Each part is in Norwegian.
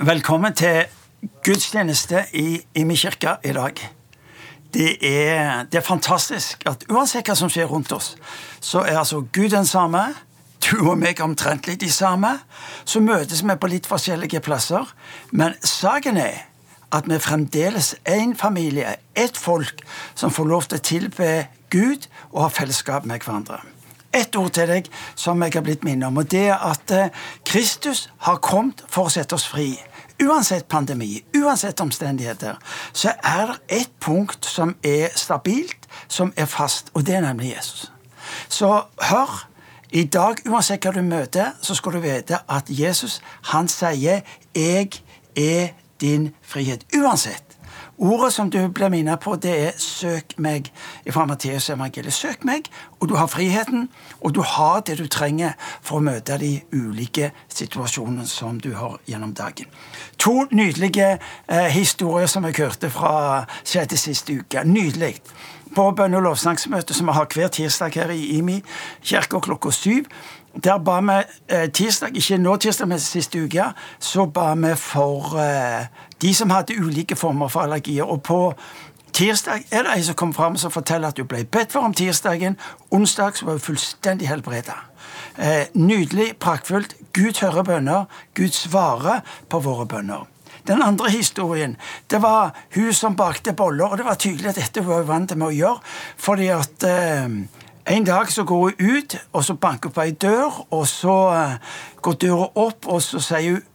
Velkommen til gudstjeneste i Imi kirke i dag. Det er, det er, fantastisk at uansett hva som skjer rundt oss, så er altså Gud den samme. Du og meg omtrent litt de samme. Så møtes vi på litt forskjellige plasser. Men saken er at vi fremdeles er en familie, et folk, som får lov til å tilbe Gud og ha fellesskap med hverandre ett ord til deg som jeg har blitt minnet om, og det er at eh, Kristus har kommet for å sette oss fri. Uansett pandemi, uansett omstendigheter, så er det ett punkt som er stabilt, som er fast, og det er nemlig Jesus. Så hør. I dag, uansett hva du møter, så skal du vite at Jesus han sier 'Jeg er din frihet'. Uansett. Ordet som du blir minnet på, det er 'søk meg' fra Matteus evangeliet. Søk meg, og du har friheten, og du har det du trenger for å møte de ulike situasjonene som du har gjennom dagen. To nydelige eh, historier som jeg hørte fra sjette siste uke. Nydelig. På bønne- og lovsangsmøtet som vi har hver tirsdag her i IMI kirke klokka syv, der ba vi eh, tirsdag, ikke nå tirsdag, men siste uke, så ba vi for eh, de som hadde ulike former for allergier. Og på tirsdag er det ei som kom fram og forteller at du ble bedt for om tirsdagen. Onsdag så var hun fullstendig helbreda. Eh, nydelig, praktfullt. Gud hører bønner. Gud svarer på våre bønner. Den andre historien det var hun som bakte boller, og det var tydelig at dette var hun vant med å gjøre. fordi at en dag så går hun ut, og så banker hun på ei dør, og så eh, går døra opp, og så sier hun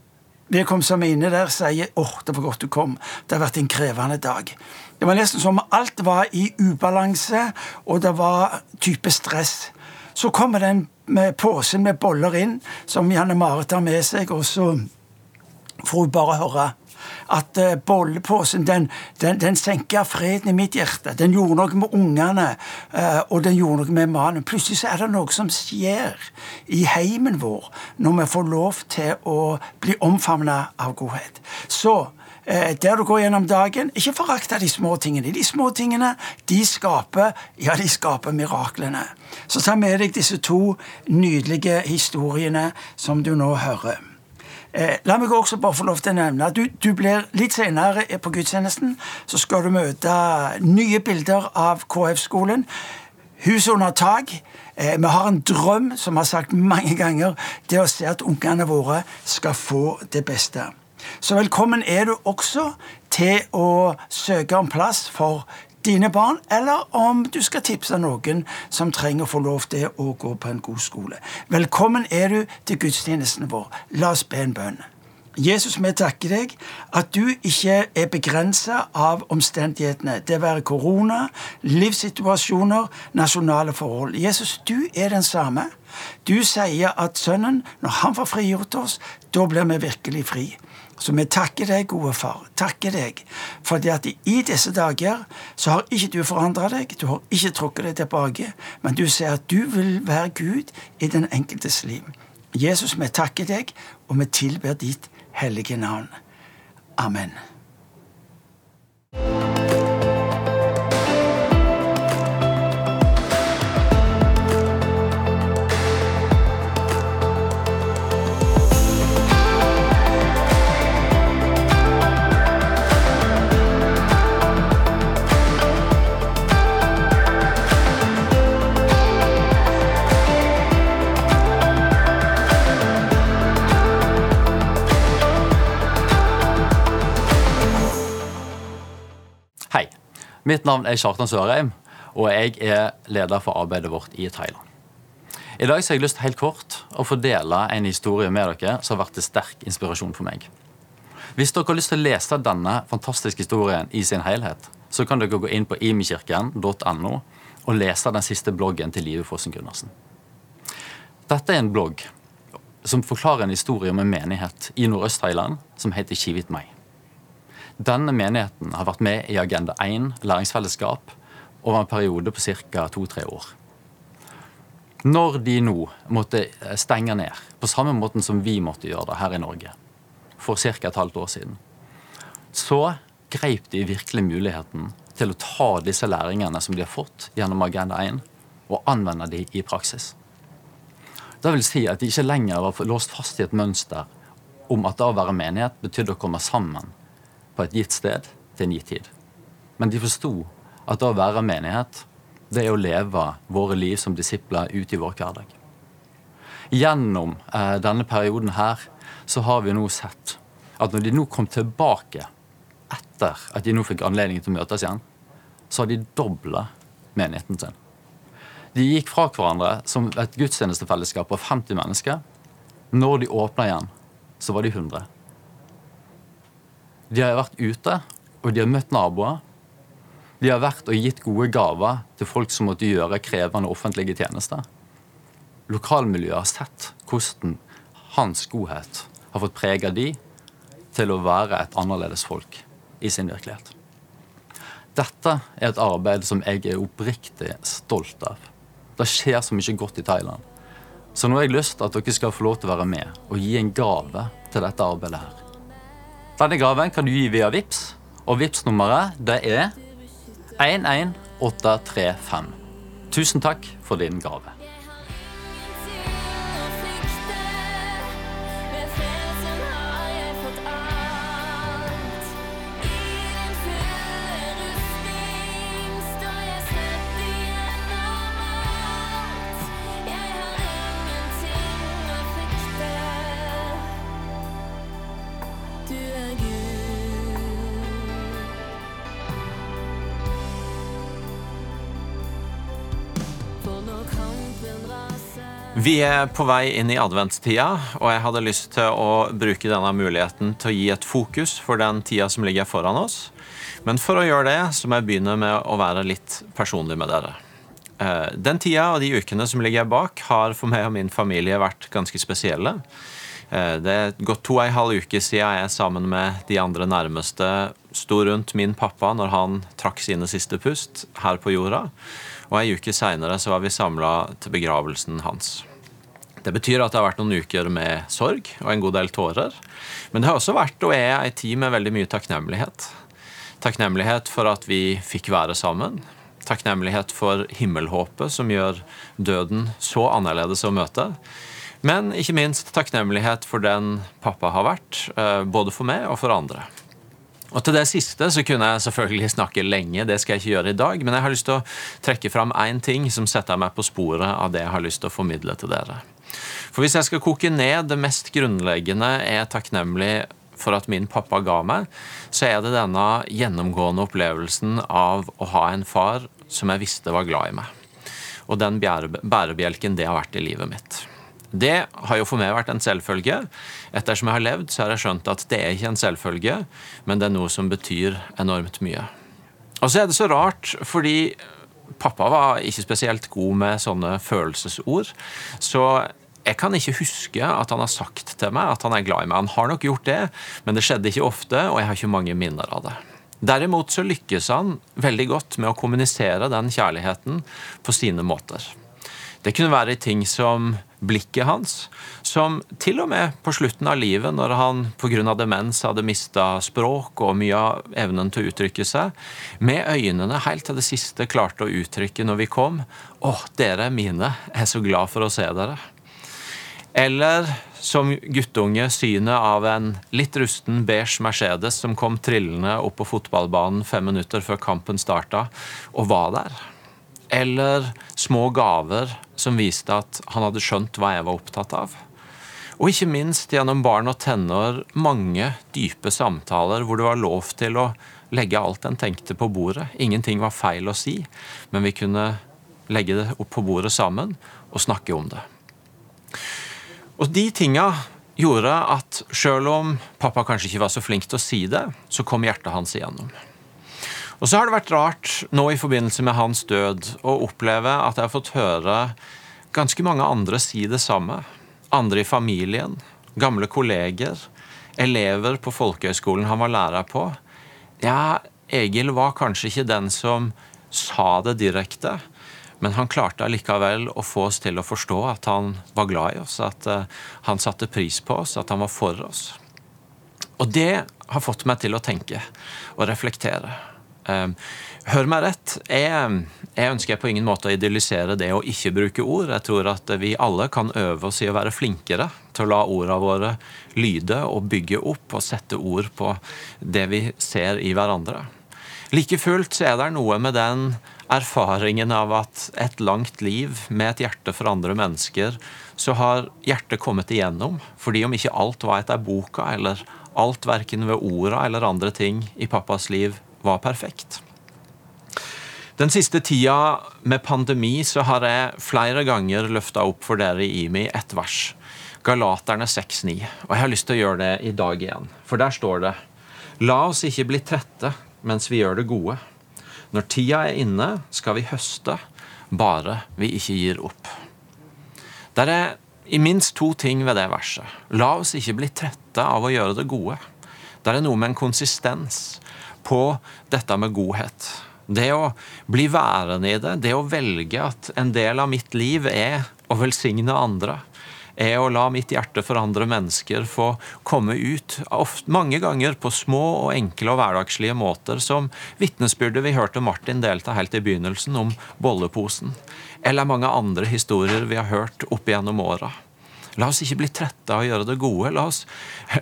Vedkommende som er inne der, sier åh, oh, det var godt du kom. Det har vært en krevende dag. Det var nesten som alt var i ubalanse, og det var type stress. Så kommer den med posen med boller inn, som Janne Marit har med seg, og så får hun bare høre at uh, bolleposen den, den, den senka freden i mitt hjerte. Den gjorde noe med ungene, uh, og den gjorde noe med mannen. Plutselig så er det noe som skjer i heimen vår når vi får lov til å bli omfavna av godhet. Så uh, der du går gjennom dagen, ikke forakt de små tingene. De små tingene de skaper ja, de skaper miraklene. Så ta med deg disse to nydelige historiene som du nå hører. Eh, la meg også bare få lov til å nevne at du, du blir litt senere på gudstjenesten så skal du møte nye bilder av KF-skolen. Hus under tak. Eh, vi har en drøm som vi har sagt mange ganger. Det å se at ungene våre skal få det beste. Så velkommen er du også til å søke om plass for dine barn, eller om du skal tipse noen som trenger å få lov til å gå på en god skole. Velkommen er du til gudstjenesten vår. La oss be en bønn. Jesus, vi takker deg at du ikke er begrensa av omstendighetene. Det være korona, livssituasjoner, nasjonale forhold. Jesus, du er den samme. Du sier at Sønnen, når han får frigjort oss, da blir vi virkelig fri. Så vi takker deg, gode far, takker deg, fordi at i disse dager så har ikke du forandra deg, du har ikke trukket deg tilbake, men du sier at du vil være Gud i den enkeltes liv. Jesus, vi takker deg, og vi tilber ditt hellige navn. Amen. Mitt navn er Kjartan Sørheim, og jeg er leder for arbeidet vårt i Thailand. I dag har jeg lyst helt kort å få dele en historie med dere som har vært til sterk inspirasjon for meg. Hvis dere har lyst til å lese denne fantastiske historien i sin helhet, så kan dere gå inn på imikirken.no og lese den siste bloggen til Live Fossen Gundersen. Dette er en blogg som forklarer en historie om en menighet i Nordøst-Thailand som heter Kivit Mai. Denne menigheten har vært med i Agenda 1 læringsfellesskap over en periode på ca. to-tre år. Når de nå måtte stenge ned, på samme måten som vi måtte gjøre det her i Norge for ca. et halvt år siden, så greip de virkelig muligheten til å ta disse læringene som de har fått gjennom Agenda 1, og anvende de i praksis. Det vil si at de ikke lenger var låst fast i et mønster om at det å være menighet betydde å komme sammen på et gitt sted til en gitt tid. Men de forsto at å være menighet, det er å leve våre liv som disipler ut i vår hverdag. Gjennom eh, denne perioden her så har vi nå sett at når de nå kom tilbake etter at de nå fikk anledning til å møtes igjen, så har de dobla menigheten sin. De gikk fra hverandre som et gudstjenestefellesskap av 50 mennesker. Når de åpna igjen, så var de 100. De har vært ute, og de har møtt naboer. De har vært og gitt gode gaver til folk som måtte gjøre krevende offentlige tjenester. Lokalmiljøet har sett hvordan hans godhet har fått prege de til å være et annerledes folk i sin virkelighet. Dette er et arbeid som jeg er oppriktig stolt av. Det skjer så mye godt i Thailand. Så nå har jeg lyst til at dere skal få lov til å være med og gi en gave til dette arbeidet her. Denne gaven kan du gi via VIPS, og VIPS nummeret det er 11835. Tusen takk for din gave. Vi er på vei inn i adventstida, og jeg hadde lyst til å bruke denne muligheten til å gi et fokus for den tida som ligger foran oss. Men for å gjøre det, så må jeg begynne med å være litt personlig med dere. Eh, den tida og de ukene som ligger bak, har for meg og min familie vært ganske spesielle. Eh, det er gått to og en halv uke siden jeg sammen med de andre nærmeste sto rundt min pappa når han trakk sine siste pust her på jorda. Og ei uke seinere var vi samla til begravelsen hans. Det betyr at det har vært noen uker med sorg og en god del tårer. Men det har også vært og er ei tid med veldig mye takknemlighet. Takknemlighet for at vi fikk være sammen. Takknemlighet for himmelhåpet som gjør døden så annerledes å møte. Men ikke minst takknemlighet for den pappa har vært, eh, både for meg og for andre. Og Til det siste så kunne jeg selvfølgelig snakke lenge, det skal jeg ikke gjøre i dag. Men jeg har lyst til å trekke fram én ting som setter meg på sporet av det jeg har lyst til å formidle til dere. For hvis jeg skal koke ned det mest grunnleggende jeg er takknemlig for at min pappa ga meg, så er det denne gjennomgående opplevelsen av å ha en far som jeg visste var glad i meg. Og den bærebjelken det har vært i livet mitt. Det har jo for meg vært en selvfølge. Ettersom jeg har levd, så har jeg skjønt at det er ikke en selvfølge, men det er noe som betyr enormt mye. Og så er det så rart, fordi pappa var ikke spesielt god med sånne følelsesord. Så jeg kan ikke huske at han har sagt til meg at han er glad i meg. Han har nok gjort det, men det skjedde ikke ofte, og jeg har ikke mange minner av det. Derimot så lykkes han veldig godt med å kommunisere den kjærligheten på sine måter. Det kunne være ting som blikket hans, som til og med på slutten av livet, når han pga. demens hadde mista språk og mye av evnen til å uttrykke seg, med øynene helt til det siste klarte å uttrykke når vi kom 'Å, dere er mine. Jeg er så glad for å se dere'. Eller som guttunge synet av en litt rusten beige Mercedes som kom trillende opp på fotballbanen fem minutter før kampen starta, og var der. Eller små gaver som viste at han hadde skjønt hva jeg var opptatt av. Og ikke minst gjennom barn og tenår mange dype samtaler hvor det var lov til å legge alt en tenkte på bordet. Ingenting var feil å si, men vi kunne legge det opp på bordet sammen og snakke om det. Og de tinga gjorde at sjøl om pappa kanskje ikke var så flink til å si det, så kom hjertet hans igjennom. Og så har det vært rart nå i forbindelse med hans død å oppleve at jeg har fått høre ganske mange andre si det samme. Andre i familien, gamle kolleger, elever på folkehøyskolen han var lærer på. Ja, Egil var kanskje ikke den som sa det direkte, men han klarte allikevel å få oss til å forstå at han var glad i oss, at uh, han satte pris på oss, at han var for oss. Og det har fått meg til å tenke og reflektere. Eh, hør meg rett. Jeg, jeg, ønsker på ingen måte å idyllisere det å ikke bruke ord. Jeg tror at vi alle kan øve oss i å være flinkere til å la ordene våre lyde og bygge opp og sette ord på det vi ser i hverandre. Like fullt så er det noe med den erfaringen av at et langt liv med et hjerte for andre mennesker, så har hjertet kommet igjennom. Fordi om ikke alt var etter boka, eller alt verken ved orda eller andre ting i pappas liv var perfekt. Den siste tida med pandemi så har jeg flere ganger løfta opp for dere i IMI et vers. Galaterne 6,9. Og jeg har lyst til å gjøre det i dag igjen. For der står det La oss ikke bli trette mens vi gjør det gode. Når tida er inne, skal vi høste, bare vi ikke gir opp. Der er i minst to ting ved det verset. La oss ikke bli trette av å gjøre det gode. Der er noe med en konsistens på dette med godhet. Det å bli værende i det, det å velge at en del av mitt liv er å velsigne andre er å la mitt hjerte for andre mennesker få komme ut, ofte, mange ganger på små og enkle og hverdagslige måter, som vitnesbyrdet vi hørte Martin delta helt i begynnelsen, om bolleposen, eller mange andre historier vi har hørt opp gjennom åra. La oss ikke bli trette av å gjøre det gode. La oss,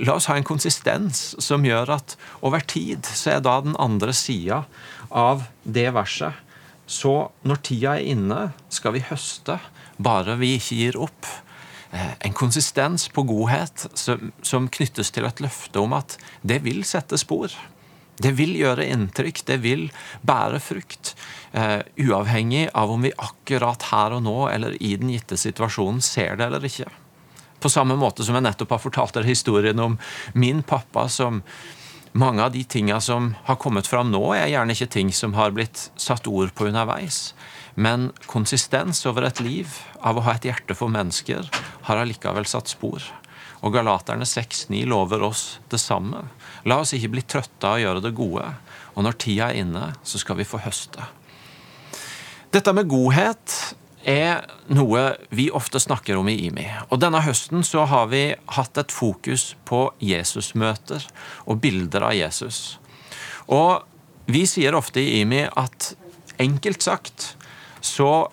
la oss, ha en konsistens som gjør at over tid så er da den andre sida av det verset Så når tida er inne, skal vi høste, bare vi ikke gir opp. Eh, en konsistens på godhet som, som, knyttes til et løfte om at det vil sette spor. Det vil gjøre inntrykk, det vil bære frukt. Uh, uavhengig av om vi akkurat her og nå eller i den gitte situasjonen ser det eller ikke. På samme måte som jeg nettopp har fortalt dere historien om min pappa som mange av de tinga som har kommet fram nå, er gjerne ikke ting som har blitt satt ord på underveis. Men konsistens over et liv av å ha et hjerte for mennesker har allikevel satt spor. Og Galaterne 6,9 lover oss det samme. La oss ikke bli trøtte av å gjøre det gode. Og når tida er inne, så skal vi få høste. Dette med godhet er noe vi ofte snakker om i IMI. Og denne høsten så har vi hatt et fokus på Jesusmøter og bilder av Jesus. Og vi sier ofte i IMI at enkelt sagt så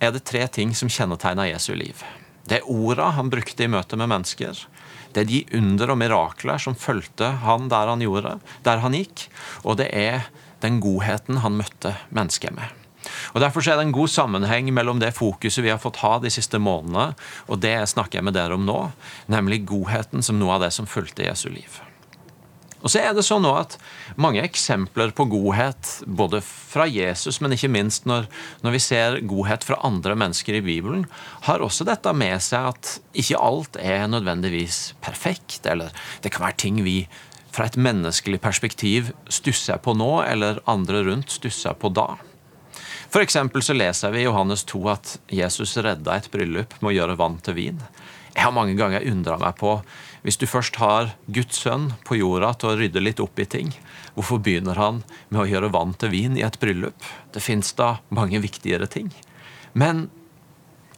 er det tre ting som kjennetegner Jesu liv. Det er orda han brukte i møte med mennesker. Det er de under og mirakler som fulgte han der han gjorde, der han gikk. Og det er den godheten han møtte mennesket med. Og Derfor er det en god sammenheng mellom det fokuset vi har fått ha de siste månedene, og det snakker jeg med dere om nå, nemlig godheten som noe av det som fulgte Jesu liv. Og så er det sånn at Mange eksempler på godhet, både fra Jesus, men ikke minst når, når, vi ser godhet fra andre mennesker i Bibelen, har også dette med seg at ikke alt er nødvendigvis perfekt. Eller det kan være ting vi fra et menneskelig perspektiv stusser på nå, eller andre rundt stusser på da. For så leser vi i Johannes 2 at Jesus redda et bryllup med å gjøre vann til vin. Jeg har mange ganger undra meg på hvis du først har Guds sønn på jorda til å rydde litt opp i ting, hvorfor begynner han med å gjøre vann til vin i et bryllup? Det fins da mange viktigere ting. Men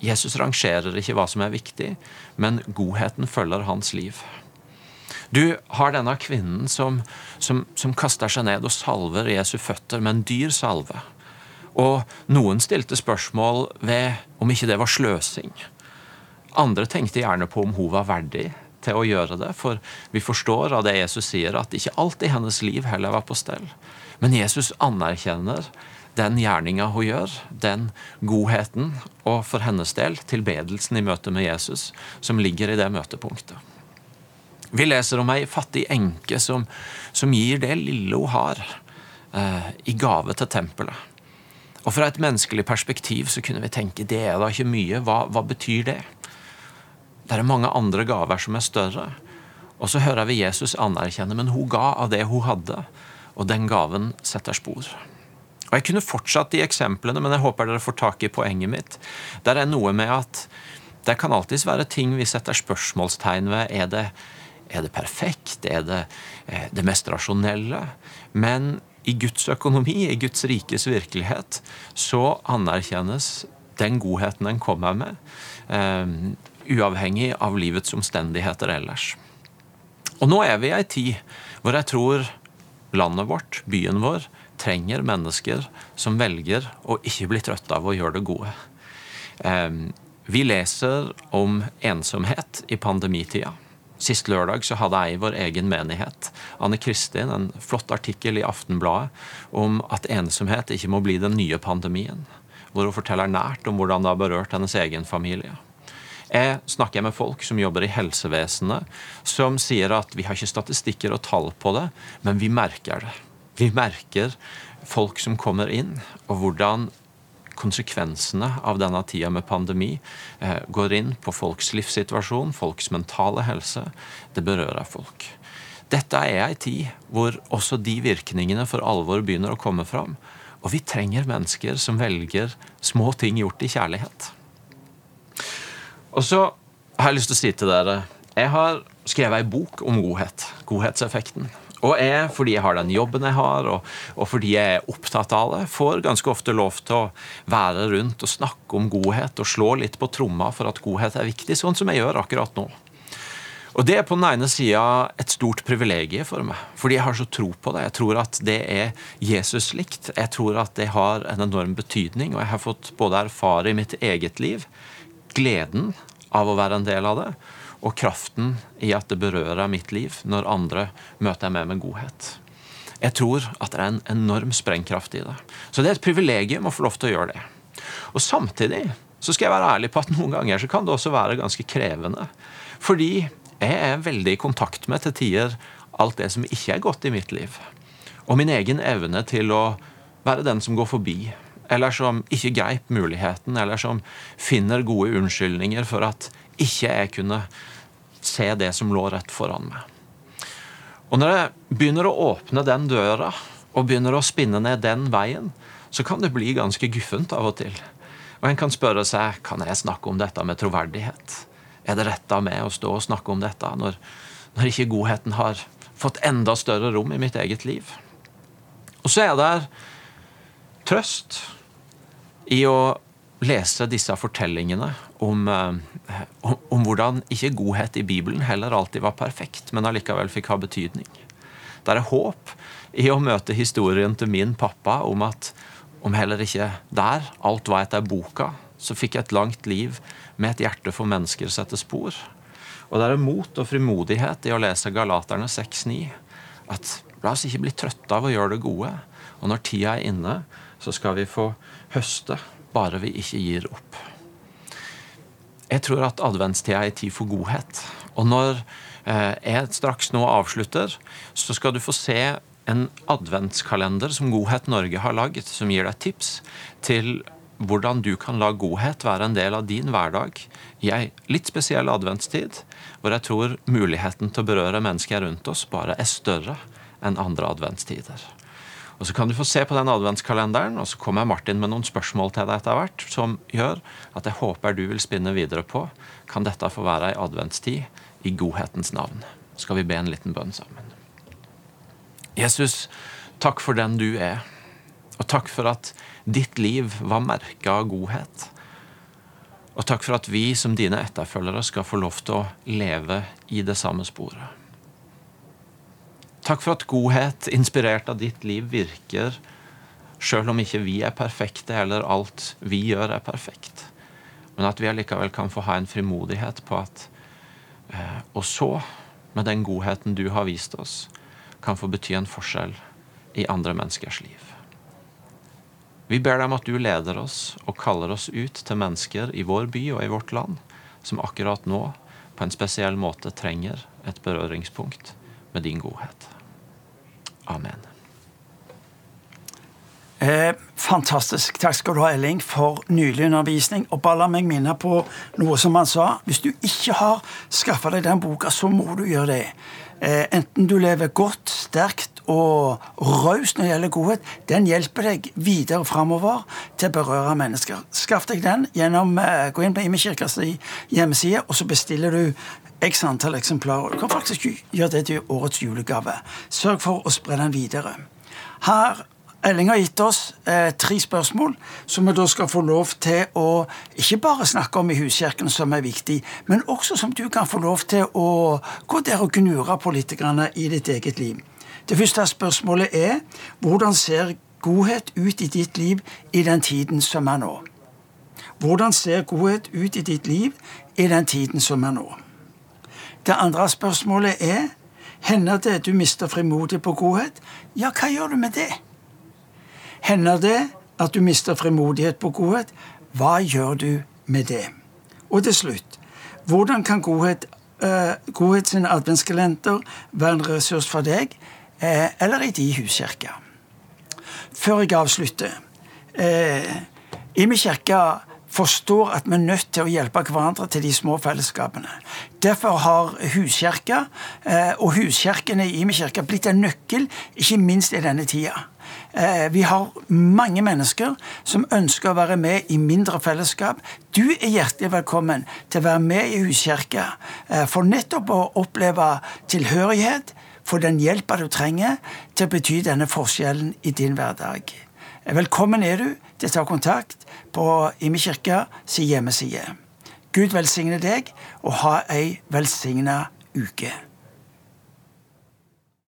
Jesus rangerer ikke hva som er viktig, men godheten følger hans liv. Du har denne kvinnen som, som, som kaster seg ned og salver Jesu føtter med en dyr salve. Og noen stilte spørsmål ved om ikke det var sløsing. Andre tenkte gjerne på om hun var verdig til å gjøre det, for vi forstår av det Jesus sier, at ikke alt i hennes liv heller var på stell. Men Jesus anerkjenner den gjerninga hun gjør, den godheten, og for hennes del tilbedelsen i møte med Jesus, som ligger i det møtepunktet. Vi leser om ei fattig enke som, som, gir det lille hun har, eh, i gave til tempelet. Og Fra et menneskelig perspektiv så kunne vi tenke det er da ikke mye. Hva, hva betyr det? Det er mange andre gaver som er større. Og så hører vi Jesus anerkjenne, men hun ga av det hun hadde, og den gaven setter spor. Og Jeg kunne fortsatt de eksemplene, men jeg håper dere får tak i poenget mitt. Der er noe med at det kan alltids være ting vi setter spørsmålstegn ved. Er det, er det perfekt? Er det eh, det mest rasjonelle? Men i Guds økonomi, i Guds rikes virkelighet, så anerkjennes den godheten en kommer med. Um, uavhengig av livets omstendigheter ellers. Og nå er vi i ei tid hvor jeg tror landet vårt, byen vår, trenger mennesker som velger å ikke bli trøtte av å gjøre det gode. Vi leser om ensomhet i pandemitida. Sist lørdag så hadde jeg i vår egen menighet Anne Kristin, en flott artikkel i Aftenbladet om at ensomhet ikke må bli den nye pandemien. Hvor hun forteller nært om hvordan det har berørt hennes egen familie. Jeg snakker med folk som jobber i helsevesenet, som sier at vi har ikke statistikker og tall på det, men vi merker det. Vi merker folk som kommer inn, og hvordan konsekvensene av denne tida med pandemi eh, går inn på folks livssituasjon, folks mentale helse. Det berører folk. Dette er ei tid hvor også de virkningene for alvor begynner å komme fram. Og vi trenger mennesker som velger små ting gjort i kjærlighet. Og så har jeg lyst til å si til dere Jeg har skrevet ei bok om godhet. Godhetseffekten. Og jeg, fordi jeg har den jobben jeg har, og, og, fordi jeg er opptatt av det, får ganske ofte lov til å være rundt og snakke om godhet og slå litt på tromma for at godhet er viktig, sånn som jeg gjør akkurat nå. Og Det er på den ene sida et stort privilegium for meg, fordi jeg har så tro på det. Jeg tror at det er Jesus-likt. Jeg tror at det har en enorm betydning, og jeg har fått både erfare i mitt eget liv gleden av å være en del av det, og kraften i at det berører mitt liv når andre møter jeg meg med godhet. Jeg tror at det er en enorm sprengkraft i det. Så det er et privilegium å få lov til å gjøre det. Og samtidig så skal jeg være ærlig på at noen ganger så kan det også være ganske krevende. Fordi jeg er veldig i kontakt med til tider alt det som ikke er godt i mitt liv. Og min egen evne til å være den som går forbi, eller som ikke greip muligheten, eller som finner gode unnskyldninger for at ikke jeg kunne se det som lå rett foran meg. Og når jeg begynner å åpne den døra og begynner å spinne ned den veien, så kan det bli ganske guffent av og til. Og en kan spørre seg kan jeg snakke om dette med troverdighet. Er det rett av meg å stå og snakke om dette når, når ikke godheten har fått enda større rom i mitt eget liv? Og så er det trøst i å lese disse fortellingene om, eh, om, om, hvordan ikke godhet i Bibelen heller alltid var perfekt, men allikevel fikk ha betydning. Det er håp i å møte historien til min pappa om at om heller ikke der alt var etter boka, så fikk jeg et langt liv med et hjerte for mennesker sette spor. Og det er mot og frimodighet i å lese Galaterne 6,9. At la oss ikke bli trøtte av å gjøre det gode. Og når tida er inne, så skal vi få høste bare vi ikke gir opp. Jeg tror at adventstida er tid for godhet. Og når eh, jeg straks nå avslutter, så skal du få se en adventskalender som Godhet Norge har laget, som gir deg tips til hvordan du kan la godhet være en del av din hverdag i ei litt spesiell adventstid, hvor jeg tror muligheten til å berøre mennesker rundt oss bare er større enn andre adventstider. Og Så kan du få se på den adventskalenderen, og så kommer Martin med noen spørsmål til deg etter hvert, som gjør at jeg håper du vil spinne videre på kan dette få være ei adventstid i godhetens navn. Skal vi be en liten bønn sammen? Jesus, takk for den du er, og takk for at ditt liv var merka av godhet. Og takk for at vi som dine etterfølgere skal få lov til å leve i det samme sporet. Takk for at godhet, inspirert av ditt liv, virker sjøl om ikke vi er perfekte, eller alt vi gjør, er perfekt. Men at vi allikevel kan få ha en frimodighet på at eh, Og så, med den godheten du har vist oss, kan få bety en forskjell i andre menneskers liv. Vi ber deg om at du leder oss og kaller oss ut til mennesker i vår by og i vårt land som akkurat nå på en spesiell måte trenger et berøringspunkt med din godhet. Amen. Eh, fantastisk. Takk skal du ha, Elling, for nylig undervisning. Og bare la meg minne på noe som han sa. Hvis du ikke har skaffa deg den boka, så må du gjøre det. Eh, enten du lever godt, sterkt og raust når det gjelder godhet, den hjelper deg videre framover til å berøre mennesker. Skaff deg den gjennom eh, Gå inn på Imekirkas hjemmeside, og så bestiller du x antall eksemplarer. Du kan faktisk gjøre det til årets julegave. Sørg for å spre den videre. Her Elling har gitt oss eh, tre spørsmål som vi da skal få lov til å ikke bare snakke om i huskirken, som er viktig, men også som du kan få lov til å gå der og gnure på litt i ditt eget liv. Det første spørsmålet er hvordan ser godhet ut i ditt liv i den tiden som er nå? Hvordan ser godhet ut i ditt liv i den tiden som er nå? Det andre spørsmålet er hender det du mister frimodighet på godhet. Ja, hva gjør du med det? Hender det at du mister frimodighet på godhet? Hva gjør du med det? Og til slutt, hvordan kan godhet, uh, godhet sin adventskalender være en ressurs for deg uh, eller i din huskirke? Før jeg avslutter uh, I min kirke forstår at vi er nødt til å hjelpe hverandre til de små fellesskapene. Derfor har huskirka og huskirkene i Imi kirke blitt en nøkkel, ikke minst i denne tida. Eh, vi har mange mennesker som ønsker å være med i mindre fellesskap. Du er hjertelig velkommen til å være med i huskirka eh, for nettopp å oppleve tilhørighet, få den hjelpa du trenger til å bety denne forskjellen i din hverdag. Velkommen er du til å ta kontakt på Imi kirke sin hjemmeside. Gud velsigne deg, og ha ei velsigna uke.